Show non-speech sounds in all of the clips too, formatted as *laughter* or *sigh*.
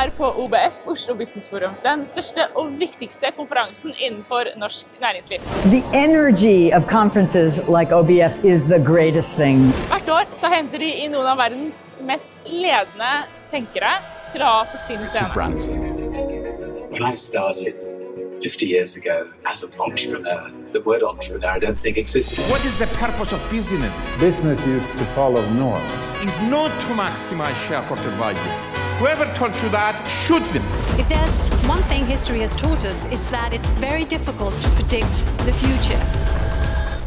er på OBF, Oslo Business Forum, den største og viktigste konferansen innenfor norsk næringsliv. The energy of conferences like OBF is the greatest thing. Hvert år så henter de inn noen av verdens mest ledende tenkere til å ha på sin scene. When I started 50 years ago as an entrepreneur, the word entrepreneur I don't think existed. What is the purpose of business? Business used to follow norms. It's not to maximize shareholder value. Whoever told you that, shoot them. If there's one thing history has taught us, it's that it's very difficult to predict the future.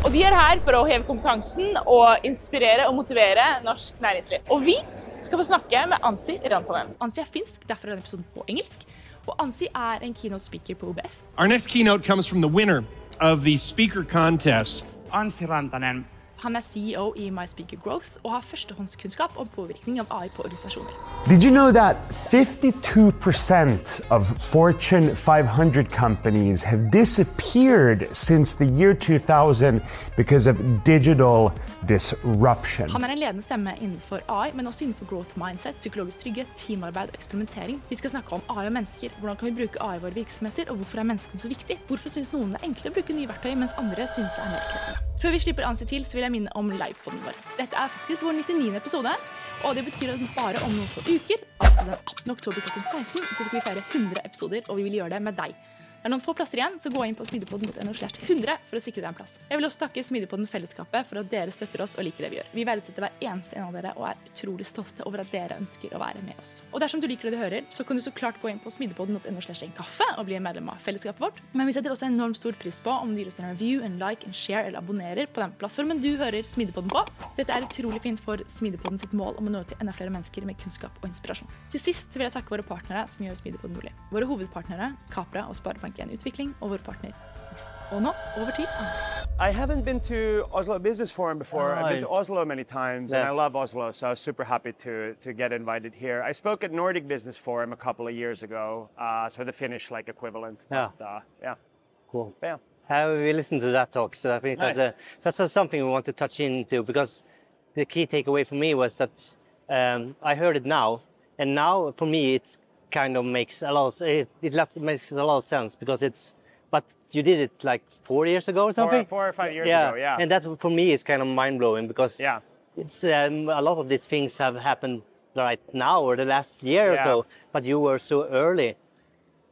Og de er her for å heve kompetansen og inspirere og motivere norsk næringsliv. Og vi skal få snakke med Ansi Rantanen. Ansi er finsk, derfor er denne episoden på engelsk. Og Ansi er en keynote speaker på OBF. Our next keynote comes from the winner of the speaker contest. Ansi Rantanen. Han er CEO i MySpeaker Growth og har førstehåndskunnskap om påvirkning av AI på organisasjoner. Did you know that 52% of Fortune 500 companies have disappeared since the year 2000 because of digital disruption? Han er en ledende stemme innenfor AI, men også innenfor growth mindset, psykologisk trygghet, teamarbeid og eksperimentering. Vi skal snakke om AI og mennesker. Hvordan kan vi bruke AI i våre virksomheter, og hvorfor er menneskene så viktig? Hvorfor syns noen det er enklere å bruke nye verktøy, mens andre syns det er mer krevende? Før vi slipper Ansi til, så vil jeg minne om livepoden vår. Dette er faktisk vår 99. episode, og det betyr at bare om noen få uker, altså den 18. oktober klokken 16, så skal vi feire 100 episoder, og vi vil gjøre det med deg. Det er noen få plasser igjen, så gå inn på smidigpodden.no slash 100 for å sikre deg en plass. Jeg vil også takke Smidigpodden Fellesskapet for at dere støtter oss og liker det vi gjør. Vi verdsetter hver eneste en av dere og er utrolig stolte over at dere ønsker å være med oss. Og dersom du liker det du hører, så kan du så klart gå inn på smidigpodden.no og bli medlem av fellesskapet vårt. Men vi setter også enormt stor pris på om du gir oss en review, en like, en share eller abonnerer på den plattformen du hører Smidepodden på. Dette er utrolig fint for Smidepodden sitt mål om å nå til enda flere mennesker med kunnskap og inspirasjon. Til sist vil jeg takke våre partnere som gjør Smidigpodden mulig. Våre hovedpartnere, Capra og Sparebank1 Utvikling, og vår partner Nist. Og nå over til Ansi. I haven't been to Oslo Business Forum before. I've been to Oslo many times, and Yeah. I love Oslo, so I was super happy to to get invited here. I spoke at Nordic Business Forum a couple of years ago, uh, so the Finnish like equivalent. Yeah. But, uh, yeah. Cool. Yeah. Uh, we listened to that talk, so I think Nice. that, uh, that's just something we want to touch into because the key takeaway for me was that um, I heard it now, and now for me it's kind of makes a lot. Of, it, it makes a lot of sense because it's. But you did it like four years ago or something. four or five years yeah. ago, yeah. And that's for me is kind of mind blowing because Yeah. it's um, a lot of these things have happened right now or the last year or Yeah. so, but you were so early.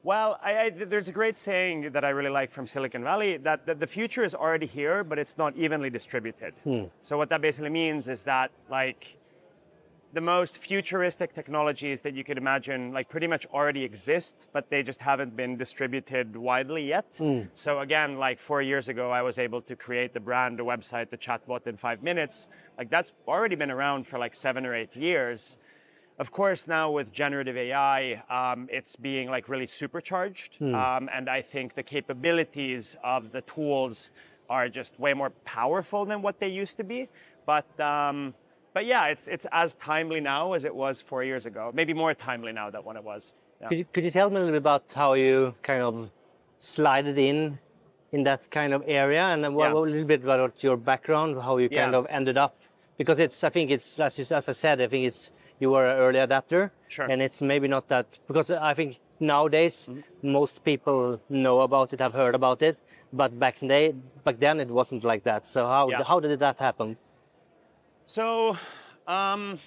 Well, I, I, there's a great saying that I really like from Silicon Valley that, that the future is already here, but it's not evenly distributed. Hmm. So what that basically means is that like the most futuristic technologies that you could imagine like pretty much already exist, but they just haven't been distributed widely yet. So again, like four years ago, I was able to create the brand, the website, the chatbot in five minutes. Like that's already been around for like seven or eight years. Of course, now with generative AI, um, it's being like really supercharged, um, and I think the capabilities of the tools are just way more powerful than what they used to be. But um, but yeah, it's it's as timely now as it was four years ago. Maybe more timely now than when it was. Yeah. Could you, could you tell me a little bit about how you kind of slided in in that kind of area and what, Yeah. a little bit about your background, how you kind Yeah. of ended up? Because it's, I think it's, as, you, as I said, I think it's, you were an early adapter. Sure. And it's maybe not that, because I think nowadays Mm-hmm. most people know about it, have heard about it, but back, in day, back then it wasn't like that. So how, how did that happen? So, um,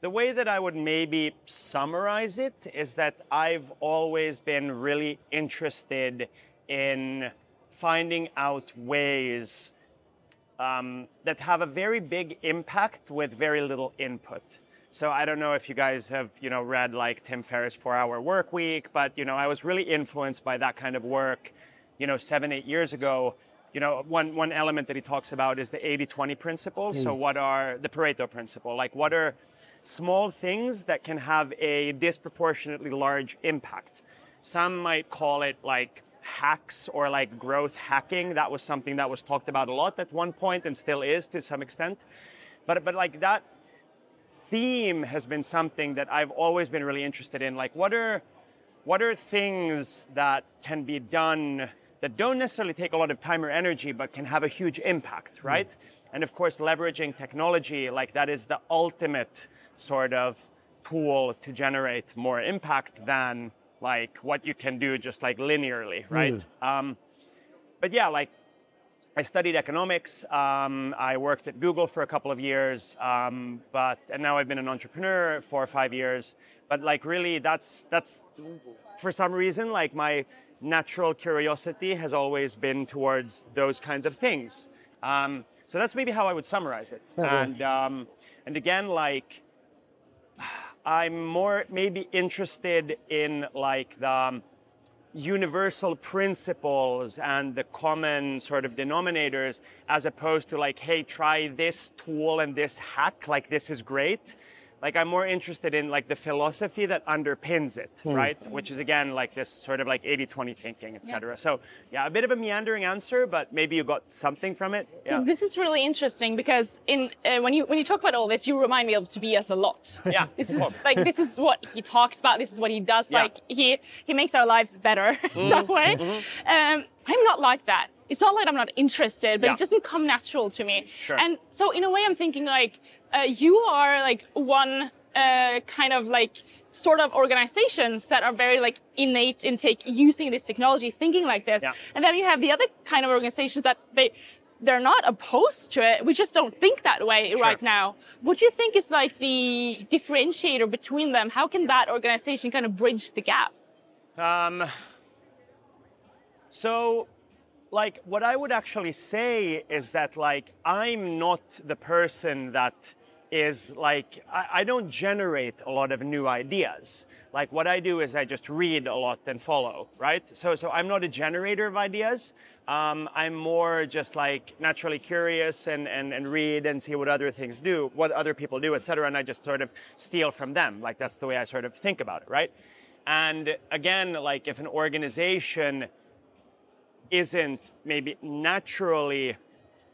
the way that I would maybe summarize it is that I've always been really interested in finding out ways um, that have a very big impact with very little input. So I don't know if you guys have you know read like Tim Ferriss' Four Hour Work Week, but you know I was really influenced by that kind of work, you know seven eight years ago. You know one one element that he talks about is the 80-20 principle. So what are the Pareto principle? Like what are small things that can have a disproportionately large impact? Some might call it like hacks or like growth hacking. That was something that was talked about a lot at one point and still is to some extent. But but like that theme has been something that I've always been really interested in. Like what are what are things that can be done that don't necessarily take a lot of time or energy but can have a huge impact, right? And of course leveraging technology like that is the ultimate sort of tool to generate more impact than like what you can do just like linearly, right? Um, but yeah, like I studied economics. Um, I worked at Google for a couple of years, um, but and now I've been an entrepreneur for five years. But like really, that's that's for some reason like my natural curiosity has always been towards those kinds of things. Um, so that's maybe how I would summarize it. And um, and again, like I'm more maybe interested in like the um, universal principles and the common sort of denominators as opposed to like hey try this tool and this hack like this is great like i'm more interested in like the philosophy that underpins it right which is again like this sort of like 80-20 thinking etc so yeah a bit of a meandering answer but maybe you got something from it So yeah. this is really interesting because in uh, when you when you talk about all this, you remind me of Tobias a lot. *laughs* Yeah, this is like this is what he talks about. This is what he does. Yeah. Like he he makes our lives better *laughs* that way. Um, I'm not like that. It's not like I'm not interested, but Yeah. it doesn't come natural to me. Sure. And so in a way, I'm thinking like uh, you are like one uh, kind of like sort of organizations that are very like innate in take using this technology, thinking like this. Yeah. And then you have the other kind of organizations that they they're not opposed to it. We just don't think that way right now. What do you think is like the differentiator between them? How can that organization kind of bridge the gap? Um, so, like, what I would actually say is that, like, I'm not the person that is like, I, I don't generate a lot of new ideas. Like, what I do is I just read a lot and follow, right? So, so I'm not a generator of ideas. Um, I'm more just like naturally curious and, and, and read and see what other things do, what other people do, et cetera. And I just sort of steal from them. Like, that's the way I sort of think about it, right? And again, like if an organization isn't maybe naturally,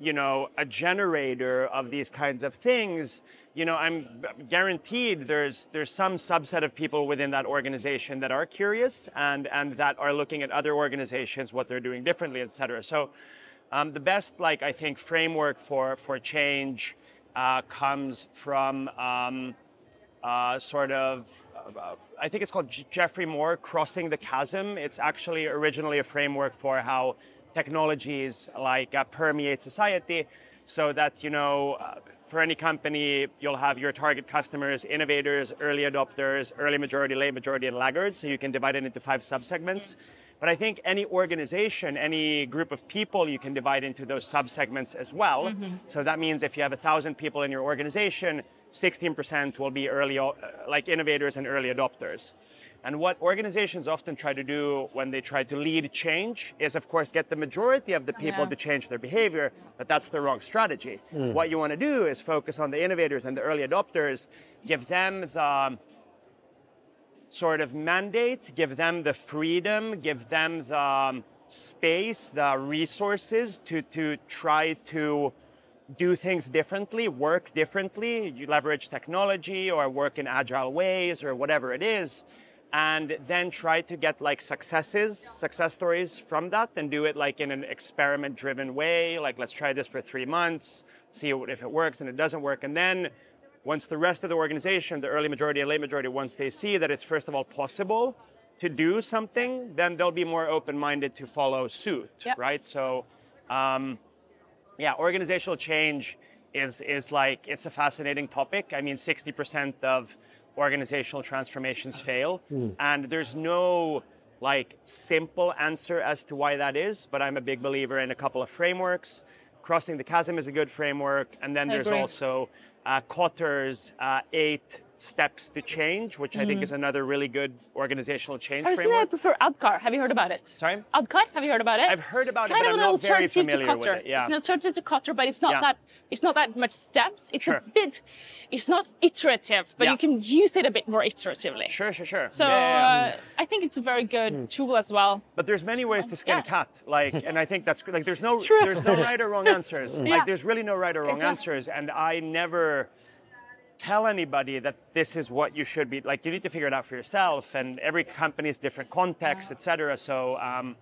you know, a generator of these kinds of things, you know, I'm guaranteed there's there's some subset of people within that organization that are curious and and that are looking at other organizations, what they're doing differently, et cetera. So um, the best, like I think, framework for for change uh, comes from um, uh, sort of, uh, I think it's called Geoffrey Moore, Crossing the Chasm. It's actually originally a framework for how technologies like uh, permeate society so that, you know, uh, for any company, you'll have your target customers, innovators, early adopters, early majority, late majority, and laggards. So you can divide it into five subsegments. But I think any organization, any group of people, you can divide into those subsegments as well. So that means if you have a thousand people in your organization, 16% will be early, uh, like innovators and early adopters. And what organizations often try to do when they try to lead change is, of course, get the majority of the people Yeah. to change their behavior, but that's the wrong strategy. What you want to do is focus on the innovators and the early adopters, give them the sort of mandate, give them the freedom, give them the um, space, the resources to, to try to do things differently, work differently, you leverage technology or work in agile ways or whatever it is, and then try to get like successes, success stories from that and do it like in an experiment driven way. Like, let's try this for three months, see if it works and it doesn't work. And then once the rest of the organization, the early majority and late majority, once they see that it's first of all possible to do something, then they'll be more open minded to follow suit, Yep. right? So, um, yeah, organizational change is is like it's a fascinating topic. I mean, sixty percent of organizational transformations fail, and there's no like simple answer as to why that is. But I'm a big believer in a couple of frameworks. Crossing the chasm is a good framework, and then I there's agree. also uh, Kotter's uh, eight steps to change, which I think is another really good organizational change Personally, I framework. prefer Adkar. Have you heard about it? Sorry. Adkar, have you heard about it? I've heard about it's it, kind of an alternative to Kotter. it, yeah. It's an alternative to Kotter, but it's not Yeah. that it's not that much steps. It's Sure. a bit, it's not iterative, but Yeah. you can use it a bit more iteratively. Sure, sure, sure. So. Uh, I think it's a very good tool as well. But there's many ways to skin a cat, like, *laughs* and I think that's like there's no there's no right or wrong *laughs* answers. Like there's really no right or wrong Exactly. answers, and I never tell anybody that this is what you should be. Like you need to figure it out for yourself, and every company is different context, etc. So. Um,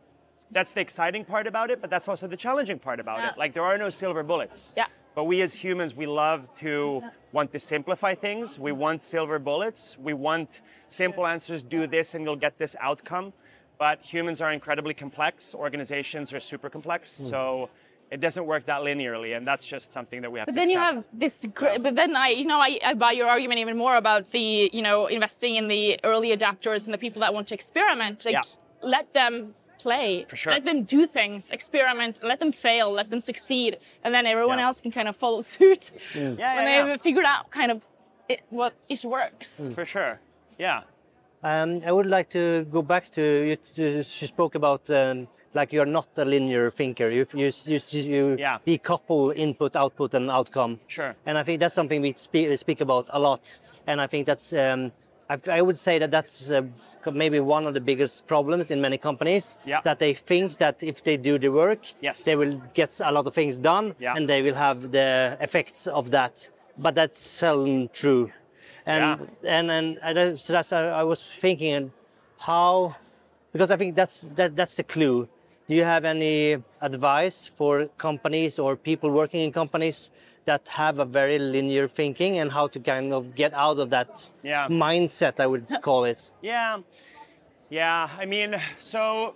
that's the exciting part about it, but that's also the challenging part about Yeah. it. Like there are no silver bullets. Yeah. But we as humans, we love to want to simplify things. We want silver bullets. We want simple answers. Do this, and you'll get this outcome. But humans are incredibly complex. Organizations are super complex. So it doesn't work that linearly, and that's just something that we have But to then you have this, gr- but then I, you know, I, I buy your argument even more about the, you know, investing in the early adapters and the people that want to experiment. Like, Yeah. let them play. For sure. Let them do things, experiment, let them fail, let them succeed, and then everyone Yeah. else can kind of follow *laughs* suit Yeah, when yeah, they've figured out kind of it, what it works. For sure. Yeah. Um, I would like to go back to you. You spoke about um, like you're not a linear thinker. You you you, you Yeah. decouple input, output, and outcome. Sure. And I think that's something we speak, speak about a lot. And I think that's um, I, I would say that that's uh, maybe one of the biggest problems in many companies. Yeah. That they think that if they do the work, Yes. they will get a lot of things done, Yeah. and they will have the effects of that. But that's seldom true. And and and I that's I was thinking and how because I think that's that that's the clue. Do you have any advice for companies or people working in companies that have a very linear thinking and how to kind of get out of that Yeah. mindset? I would *laughs* call it. Yeah, yeah. I mean, so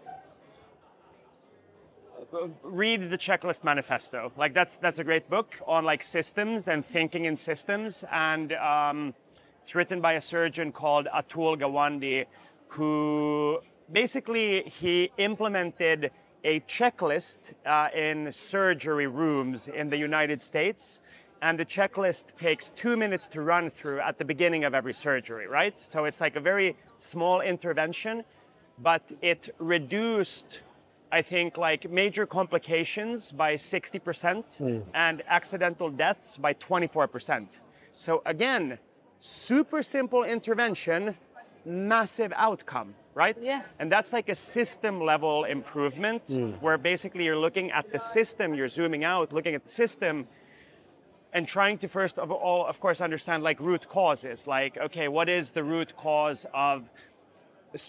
uh, read the Checklist Manifesto. Like that's that's a great book on like systems and thinking in systems, and um, it's written by a surgeon called Atul Gawande, who basically he implemented a checklist uh, in surgery rooms in the United States. And the checklist takes two minutes to run through at the beginning of every surgery, right? So it's like a very small intervention, but it reduced, I think, like major complications by 60% and accidental deaths by 24%. So again, super simple intervention, massive outcome, right? Yes. And that's like a system level improvement hmm. where basically you're looking at the system, you're zooming out, looking at the system, and trying to first of all, of course, understand like root causes. Like, okay, what is the root cause of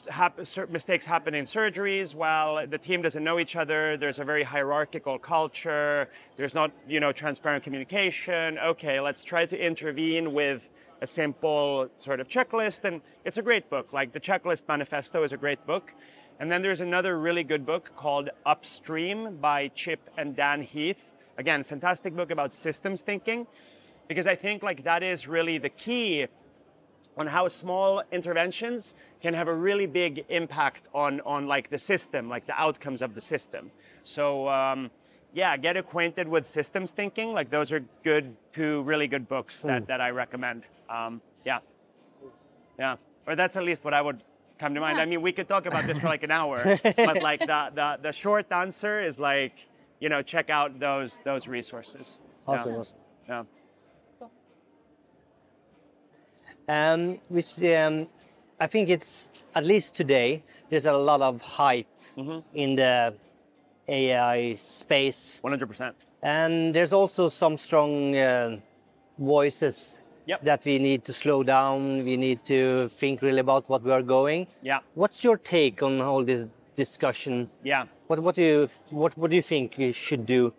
hap- mistakes happen in surgeries? Well, the team doesn't know each other. There's a very hierarchical culture. There's not, you know, transparent communication. Okay, let's try to intervene with a simple sort of checklist. And it's a great book. Like the Checklist Manifesto is a great book. And then there's another really good book called Upstream by Chip and Dan Heath. Again, fantastic book about systems thinking, because I think like that is really the key on how small interventions can have a really big impact on on like the system, like the outcomes of the system. So um, yeah, get acquainted with systems thinking. Like those are good, two really good books that, that I recommend. Um, yeah, yeah, or that's at least what I would come to mind. I mean, we could talk about this for like an hour, *laughs* but like the, the the short answer is like you know check out those those resources. Yeah. Awesome. awesome. Yeah. Um, which, um, I think it's at least today. There's a lot of hype Mm-hmm. in the AI space, One hundred percent. and there's also some strong uh, voices Yep. that we need to slow down. We need to think really about what we are going. Yeah. What's your take on all this discussion? Yeah. What what do you what what do you think we should do?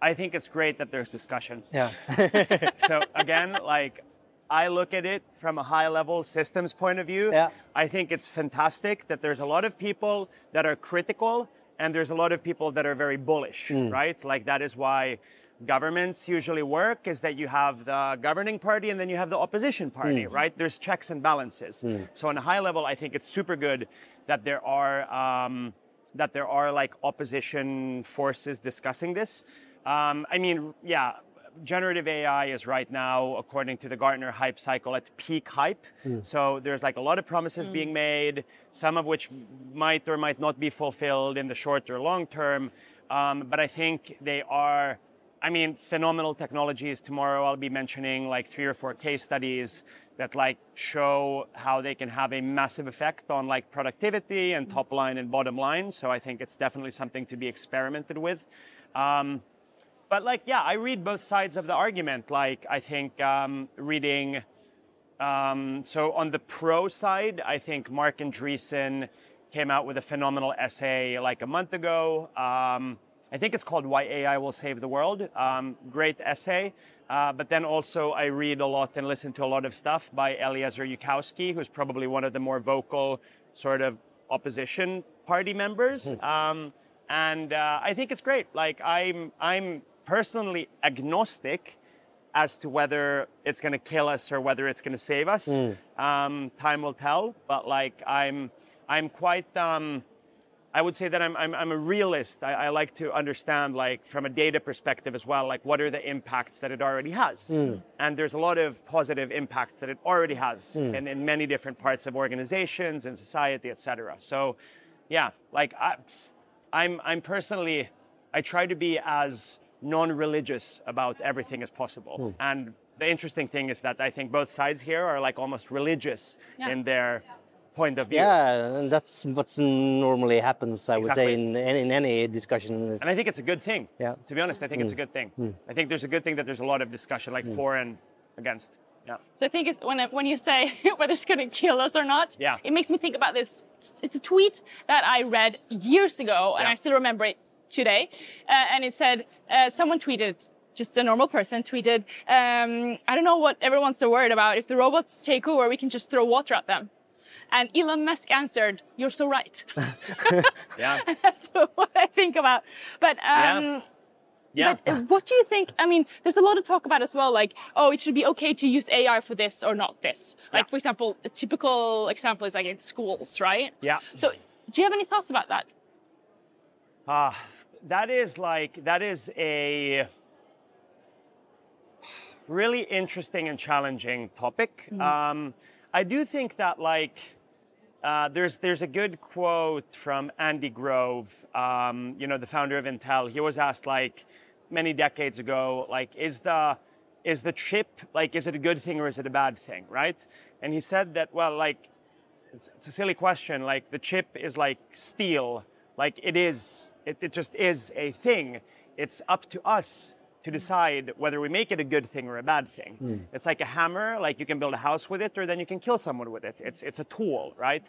I think it's great that there's discussion. Yeah. *laughs* so *laughs* again, like I look at it from a high level systems point of view. Yeah. I think it's fantastic that there's a lot of people that are critical and there's a lot of people that are very bullish, right? Like that is why governments usually work is that you have the governing party and then you have the opposition party, right? There's checks and balances. So on a high level, I think it's super good that there are um, that there are like opposition forces discussing this. Um, I mean, yeah, generative AI is right now, according to the Gartner hype cycle, at peak hype. So there's like a lot of promises being made, some of which might or might not be fulfilled in the short or long term. Um, but I think they are, I mean, phenomenal technologies. Tomorrow I'll be mentioning like three or four case studies that like show how they can have a massive effect on like productivity and top line and bottom line. So I think it's definitely something to be experimented with. Um, but like, yeah, I read both sides of the argument. Like, I think um, reading. Um, so on the pro side, I think Marc Andreessen came out with a phenomenal essay like a month ago. Um, I think it's called Why AI Will Save the World. Um, great essay. Uh, but then also, I read a lot and listen to a lot of stuff by Eliezer Yudkowsky, who's probably one of the more vocal sort of opposition party members. Um, and uh, I think it's great. Like I'm, I'm personally agnostic as to whether it's going to kill us or whether it's going to save us. Um, time will tell. But like I'm, I'm quite. Um, I would say that I'm, I'm, I'm a realist. I, I like to understand, like, from a data perspective as well, like, what are the impacts that it already has? And there's a lot of positive impacts that it already has in, in many different parts of organizations and society, et cetera. So, yeah, like, I, I'm, I'm personally, I try to be as non religious about everything as possible. Hmm. And the interesting thing is that I think both sides here are like almost religious Yeah. in their point of view. Yeah, and that's what normally happens, I would say, in, in, in any discussion. And I think it's a good thing. Yeah. To be honest, I think it's a hmm. good thing. Hmm. I think there's a good thing that there's a lot of discussion, like for and against. Yeah. So I think it's when when you say *laughs* whether it's going to kill us or not, Yeah. it makes me think about this. It's a tweet that I read years ago, and Yeah. I still remember it today. Uh, and it said uh, someone tweeted. Just a normal person tweeted, um, I don't know what everyone's so worried about. If the robots take over, we can just throw water at them. And Elon Musk answered, You're so right. *laughs* *laughs* Yeah. *laughs* That's what I think about. But um, Yeah. but uh, what do you think? I mean, there's a lot of talk about as well, like, oh, it should be okay to use AI for this or not this. Like, Yeah. for example, the typical example is like in schools, right? Yeah. So, do you have any thoughts about that? Ah, that is like that is a really interesting and challenging topic. Um, I do think that like uh, there's there's a good quote from Andy Grove, um, you know, the founder of Intel. He was asked like many decades ago, like, is the is the chip like is it a good thing or is it a bad thing, right? And he said that well, like it's, it's a silly question. Like the chip is like steel. Like it is. It, it just is a thing. It's up to us to decide whether we make it a good thing or a bad thing. Hmm. It's like a hammer. Like you can build a house with it, or then you can kill someone with it. It's it's a tool, right?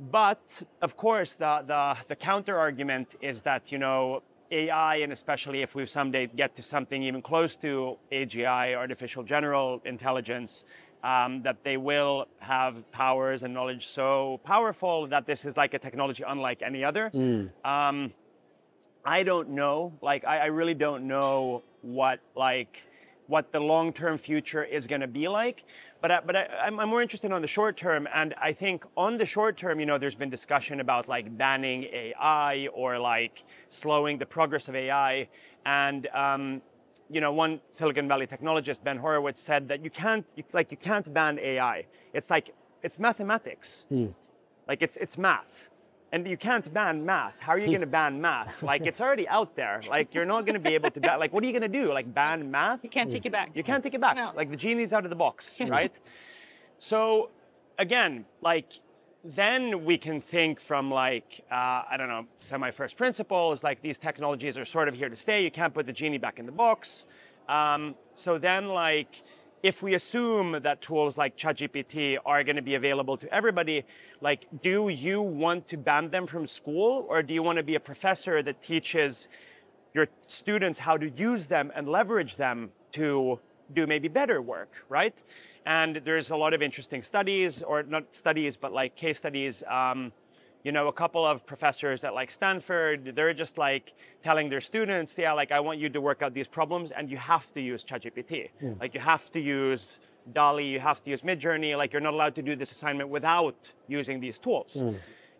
But of course, the, the, the counter argument is that, you know, AI, and especially if we someday get to something even close to AGI, artificial general intelligence, um, that they will have powers and knowledge so powerful that this is like a technology unlike any other. Um, I don't know. Like, I, I really don't know what like what the long-term future is going to be like. But I, but I, I'm, I'm more interested on the short term, and I think on the short term, you know, there's been discussion about like banning AI or like slowing the progress of AI, and um, you know, one Silicon Valley technologist, Ben Horowitz, said that you can't you, like you can't ban AI. It's like it's mathematics, hmm. like it's it's math. And you can't ban math. How are you *laughs* going to ban math? Like it's already out there. Like you're not going to be able to ban. Like what are you going to do? Like ban math? You can't take it back. You can't take it back. No. Like the genie's out of the box, *laughs* right? So again, like then we can think from like uh, I don't know semi first principles. Like these technologies are sort of here to stay. You can't put the genie back in the box. Um, so then like if we assume that tools like ChatGPT are going to be available to everybody, like, do you want to ban them from school, or do you want to be a professor that teaches your students how to use them and leverage them to do maybe better work, right? And there's a lot of interesting studies, or not studies, but like case studies. Um, you know, a couple of professors at like Stanford, they're just like telling their students, yeah, like I want you to work out these problems, and you have to use ChatGPT. Like you have to use DALL-E, you have to use Midjourney. Like you're not allowed to do this assignment without using these tools.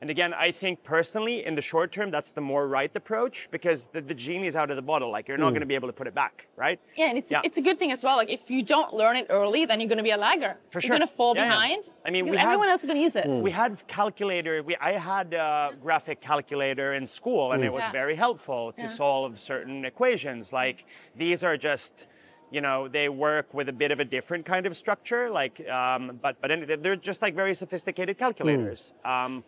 And again, I think personally, in the short term, that's the more right approach because the, the genie is out of the bottle. Like you're not going to be able to put it back, right? Yeah, and it's Yeah. it's a good thing as well. Like if you don't learn it early, then you're going to be a lagger. For sure. you're going to fall Yeah, yeah. behind. I mean, we because everyone have- else is going to use it. We had calculator. We, I had a graphic calculator in school, and it was Yeah. very helpful to Yeah. solve certain equations. Like these are just, you know, they work with a bit of a different kind of structure. Like, um, but but they're just like very sophisticated calculators. Um,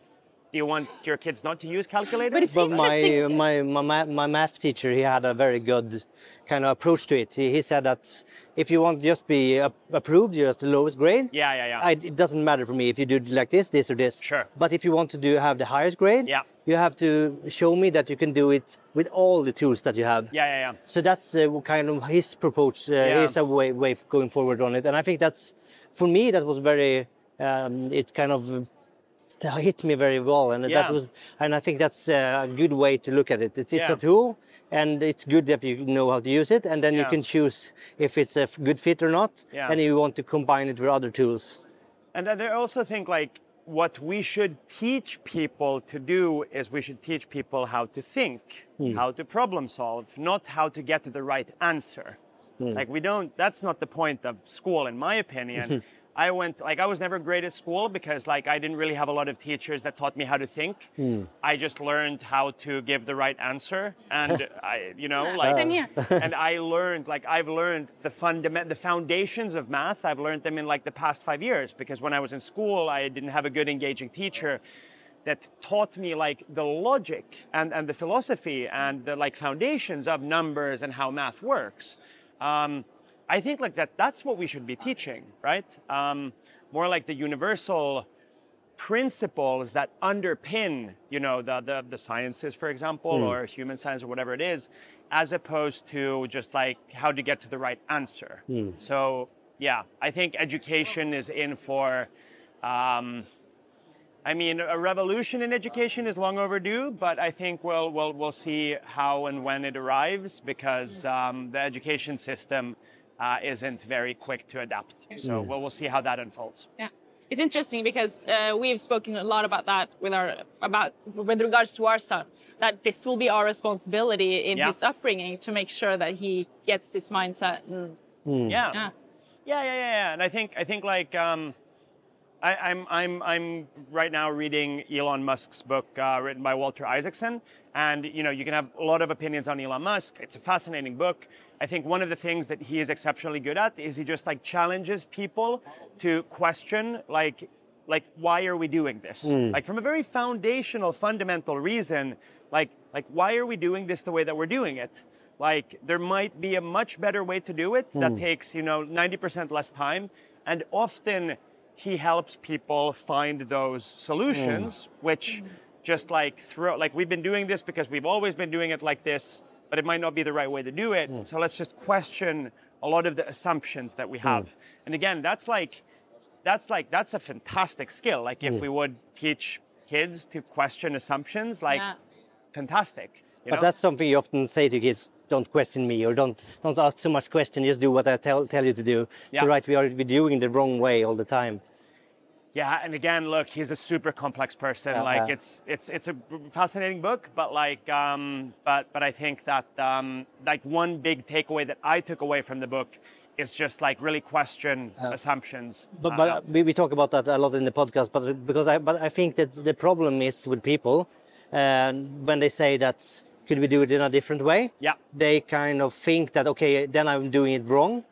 do you want your kids not to use calculators? But it's But my, my, my, my math teacher, he had a very good kind of approach to it. He, he said that if you want to just be approved, you're at the lowest grade. Yeah, yeah, yeah. I, it doesn't matter for me if you do like this, this, or this. Sure. But if you want to do have the highest grade, Yeah. you have to show me that you can do it with all the tools that you have. yeah, yeah, yeah. So that's uh, kind of his approach. Uh, Yeah. His uh, way, way of going forward on it, and I think that's for me that was very. Um, it kind of *laughs* hit me very well, and Yeah. that was, and I think that's a good way to look at it. It's it's Yeah. a tool, and it's good if you know how to use it, and then you can choose if it's a good fit or not, Yeah. and you want to combine it with other tools. And I also think like what we should teach people to do is we should teach people how to think, hmm. how to problem solve, not how to get to the right answer. Hmm. Like we don't that's not the point of school in my opinion. *laughs* I went like I was never great at school because like I didn't really have a lot of teachers that taught me how to think. I just learned how to give the right answer and *laughs* I you know like Same here. *laughs* and I learned like I've learned the fundament the foundations of math. I've learned them in like the past five years because when I was in school, I didn't have a good engaging teacher that taught me like the logic and, and the philosophy and the like foundations of numbers and how math works. Um, I think like that that's what we should be teaching, right? Um, more like the universal principles that underpin, you know, the, the, the sciences, for example, or human science or whatever it is, as opposed to just like how to get to the right answer. So yeah, I think education is in for, um, I mean, a revolution in education is long overdue, but I think we'll, we'll, we'll see how and when it arrives because um, the education system uh, isn't very quick to adapt. So we'll, we'll see how that unfolds. Yeah. It's interesting because uh, we've spoken a lot about that with our about with regards to our son that this will be our responsibility in Yeah. his upbringing to make sure that he gets this mindset. And, Yeah. yeah. Yeah, yeah, yeah, yeah. And I think I think like um, I, I'm I'm I'm right now reading Elon Musk's book uh, written by Walter Isaacson, and you know you can have a lot of opinions on Elon Musk. It's a fascinating book. I think one of the things that he is exceptionally good at is he just like challenges people to question like like why are we doing this? Hmm. Like from a very foundational, fundamental reason. Like like why are we doing this the way that we're doing it? Like there might be a much better way to do it that hmm. takes, you know, 90% less time. And often he helps people find those solutions, hmm. which just like throw like we've been doing this because we've always been doing it like this, but it might not be the right way to do it. Hmm. So let's just question a lot of the assumptions that we hmm. have. And again, that's like that's like that's a fantastic skill. Like if hmm. we would teach kids to question assumptions, like Yeah. fantastic. You But know? that's something you often say to kids: don't question me, or don't don't ask so much question. Just do what I tell tell you to do. Yeah. So right, we are we doing the wrong way all the time. Yeah, and again, look, he's a super complex person. Yeah, like it's it's it's a fascinating book, but like um, but but I think that um, like one big takeaway that I took away from the book is just like really question assumptions. But, Uh, but we, we talk about that a lot in the podcast. But because I but I think that the problem is with people, and when they say that could we do it in a different way? Yeah. They kind of think that okay, then I'm doing it wrong.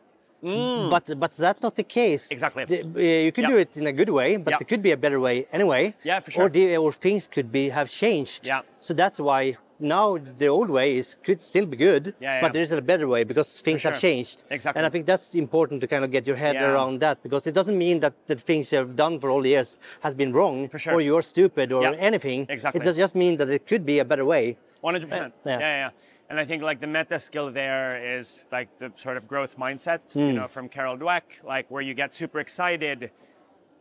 But but that's not the case. Mm. Exactly. The- uh, you could Yeah. do it in a good way, but Yeah. there could be a better way anyway. Yeah, for sure. Or the, or things could be have changed. Yeah. So that's why now the old way is could still be good, Yeah, yeah. but there is a better way because things have changed. Exactly. And I think that's important to kind of get your head Yeah. around that because it doesn't mean that the things you have done for all the years has been wrong For sure. or you're stupid or anything. Exactly. It does just mean that it could be a better way. One hundred percent. Yeah. Yeah, yeah. And I think like the meta skill there is like the sort of growth mindset, you hmm. know, from Carol Dweck, like where you get super excited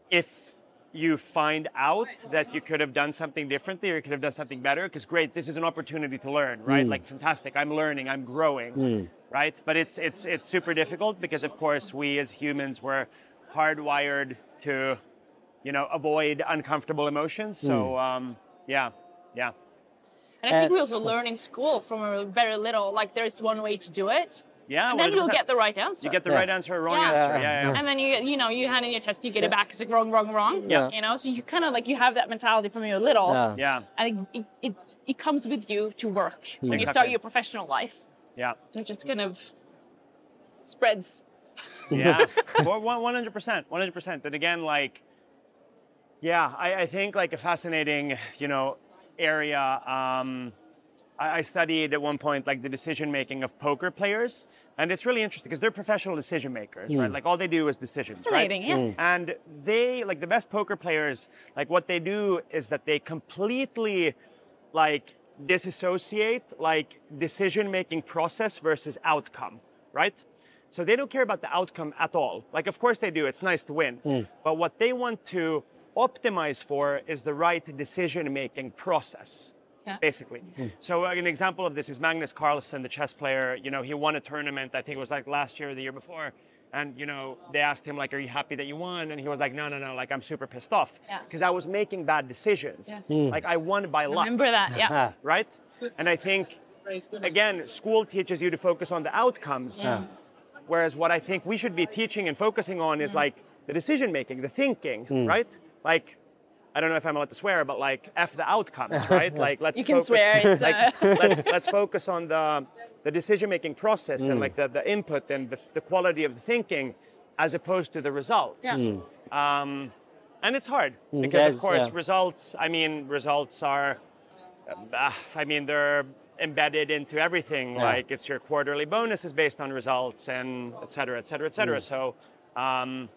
if you find out that you could have done something differently or you could have done something better. Because great, this is an opportunity to learn, right? Hmm. Like fantastic, I'm learning, I'm growing, hmm. right? But it's it's it's super difficult because of course we as humans were hardwired to, you know, avoid uncomfortable emotions. So um, yeah, yeah. And I think Uh, we also learn in school from a very little, like there's one way to do it. Yeah, and then you'll get the right answer. You get the Yeah. right answer or wrong Yeah. answer. Yeah, yeah. And then you, you know, you hand in your test, you get it back. It's like wrong, wrong, wrong. Yeah. You know, so you kind of like you have that mentality from you're little, Yeah. Yeah, and it, it, it, it comes with you to work when you start your professional life. yeah, It just kind of spreads. yeah. *laughs* One hundred percent, one hundred percent. And again, like, Yeah, I, I think like a fascinating, you know, area. Um, I, I studied at one point like the decision making of poker players, and it's really interesting because they're professional decision makers, right? Mm. Like all they do is decisions, Fascinating, right? yeah. Mm. And they like the best poker players. Like what they do is that they completely like disassociate like decision making process versus outcome, right? So they don't care about the outcome at all. Like, of course they do. It's nice to win. Mm. But what they want to optimize for is the right decision making process. Yeah. Basically. So uh, an example of this is Magnus Carlsen, the chess player. You know, he won a tournament. I think it was like last year or the year before. And you know, they asked him like, "Are you happy that you won?" And he was like, "No, no, no. Like, I'm super pissed off Yeah. because I was making bad decisions. Yes. Mm. Like, I won by luck." Remember that, yeah. right? And I think again, school teaches you to focus on the outcomes. Yeah. Whereas what I think we should be teaching and focusing on is Mm. like the decision making, the thinking, Mm. right? Like, I don't know if I'm allowed to swear, but like f the outcomes, *laughs* right? Like let's You can focus, swear, it's, *laughs* like, uh, *laughs* let's let's focus on the the decision making process and Mm. like the, the input and the, the quality of the thinking, as opposed to the results. Yeah. Mm. Um, and it's hard Mm, because yes, of course yeah. results. I mean, results are. Uh, *sighs* I mean, they're embedded into everything. Yeah. Like it's your quarterly bonus is based on results, and et cetera, et cetera, et cetera. Mm. So, um,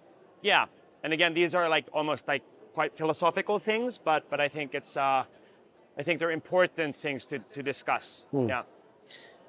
yeah. And again, these are like almost like quite philosophical things, but but I think it's. Uh, I think they're important things to, to discuss. Mm. Yeah.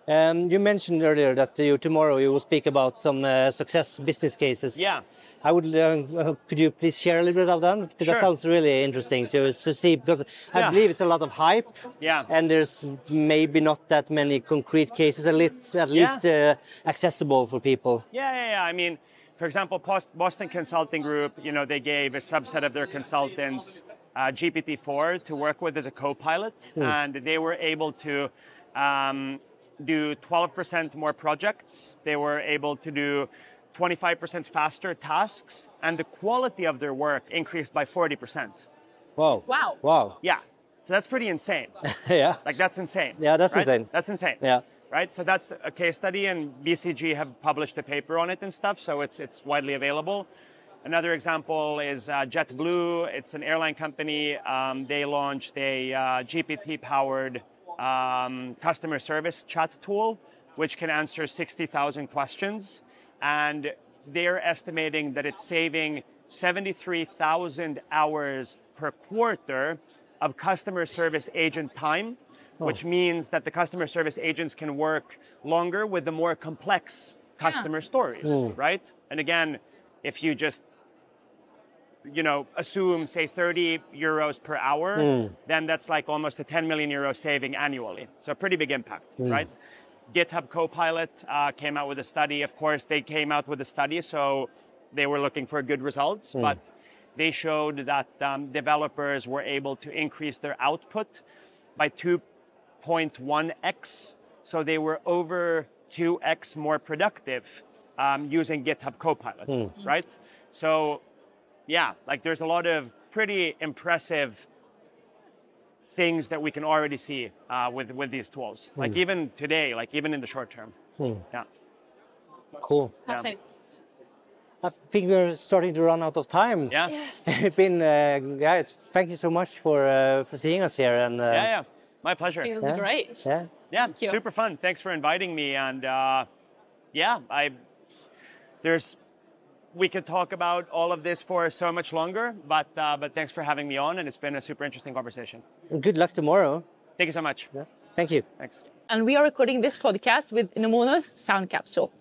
Um, you mentioned earlier that you tomorrow you will speak about some uh, success business cases. Yeah. I would. Uh, could you please share a little bit of them? Because Sure. that sounds really interesting to, to see. Because I Yeah. believe it's a lot of hype. Yeah. And there's maybe not that many concrete cases, at least, at Yeah. least uh, accessible for people. Yeah, yeah, yeah. I mean, for example, Boston Consulting Group, you know, they gave a subset of their consultants uh, GPT-4 to work with as a co-pilot, Hmm. and they were able to um, do 12% more projects. They were able to do 25% faster tasks, and the quality of their work increased by 40%. Wow. Wow. Wow. Yeah. So that's pretty insane. *laughs* yeah. Like that's insane. Yeah, that's right? insane. That's insane. Yeah. Right. So that's a case study, and BCG have published a paper on it and stuff. So it's it's widely available. Another example is uh, JetBlue. It's an airline company. Um, they launched a uh, GPT-powered um, customer service chat tool, which can answer 60,000 questions, and they're estimating that it's saving 73,000 hours per quarter of customer service agent time, which means that the customer service agents can work longer with the more complex customer stories, Mm. right? And again, if you just you know, assume say 30 euros per hour, Mm. then that's like almost a 10 million euro saving annually. So a pretty big impact, Mm. right? GitHub Copilot uh, came out with a study. Of course, they came out with a study, so they were looking for good results, Mm. but they showed that um, developers were able to increase their output by 2.1x. So they were over 2x more productive um, using GitHub Copilot, Mm. right? So, yeah, like there's a lot of pretty impressive things that we can already see uh, with with these tools. Like Mm. even today, like even in the short term. Hmm. Yeah. Cool. Fascinating. I think we're starting to run out of time. Yeah. Yes. *laughs* it's been, uh, guys, thank you so much for uh, for seeing us here. And uh, Yeah, yeah. My pleasure. It was Yeah. great. yeah. Yeah, you. super fun. Thanks for inviting me. And uh, yeah, I there's we could talk about all of this for so much longer, but uh, but thanks for having me on, and it's been a super interesting conversation. And good luck tomorrow. Thank you so much. Yeah. Thank you. Thanks. And we are recording this podcast with Nemono's Sound Capsule.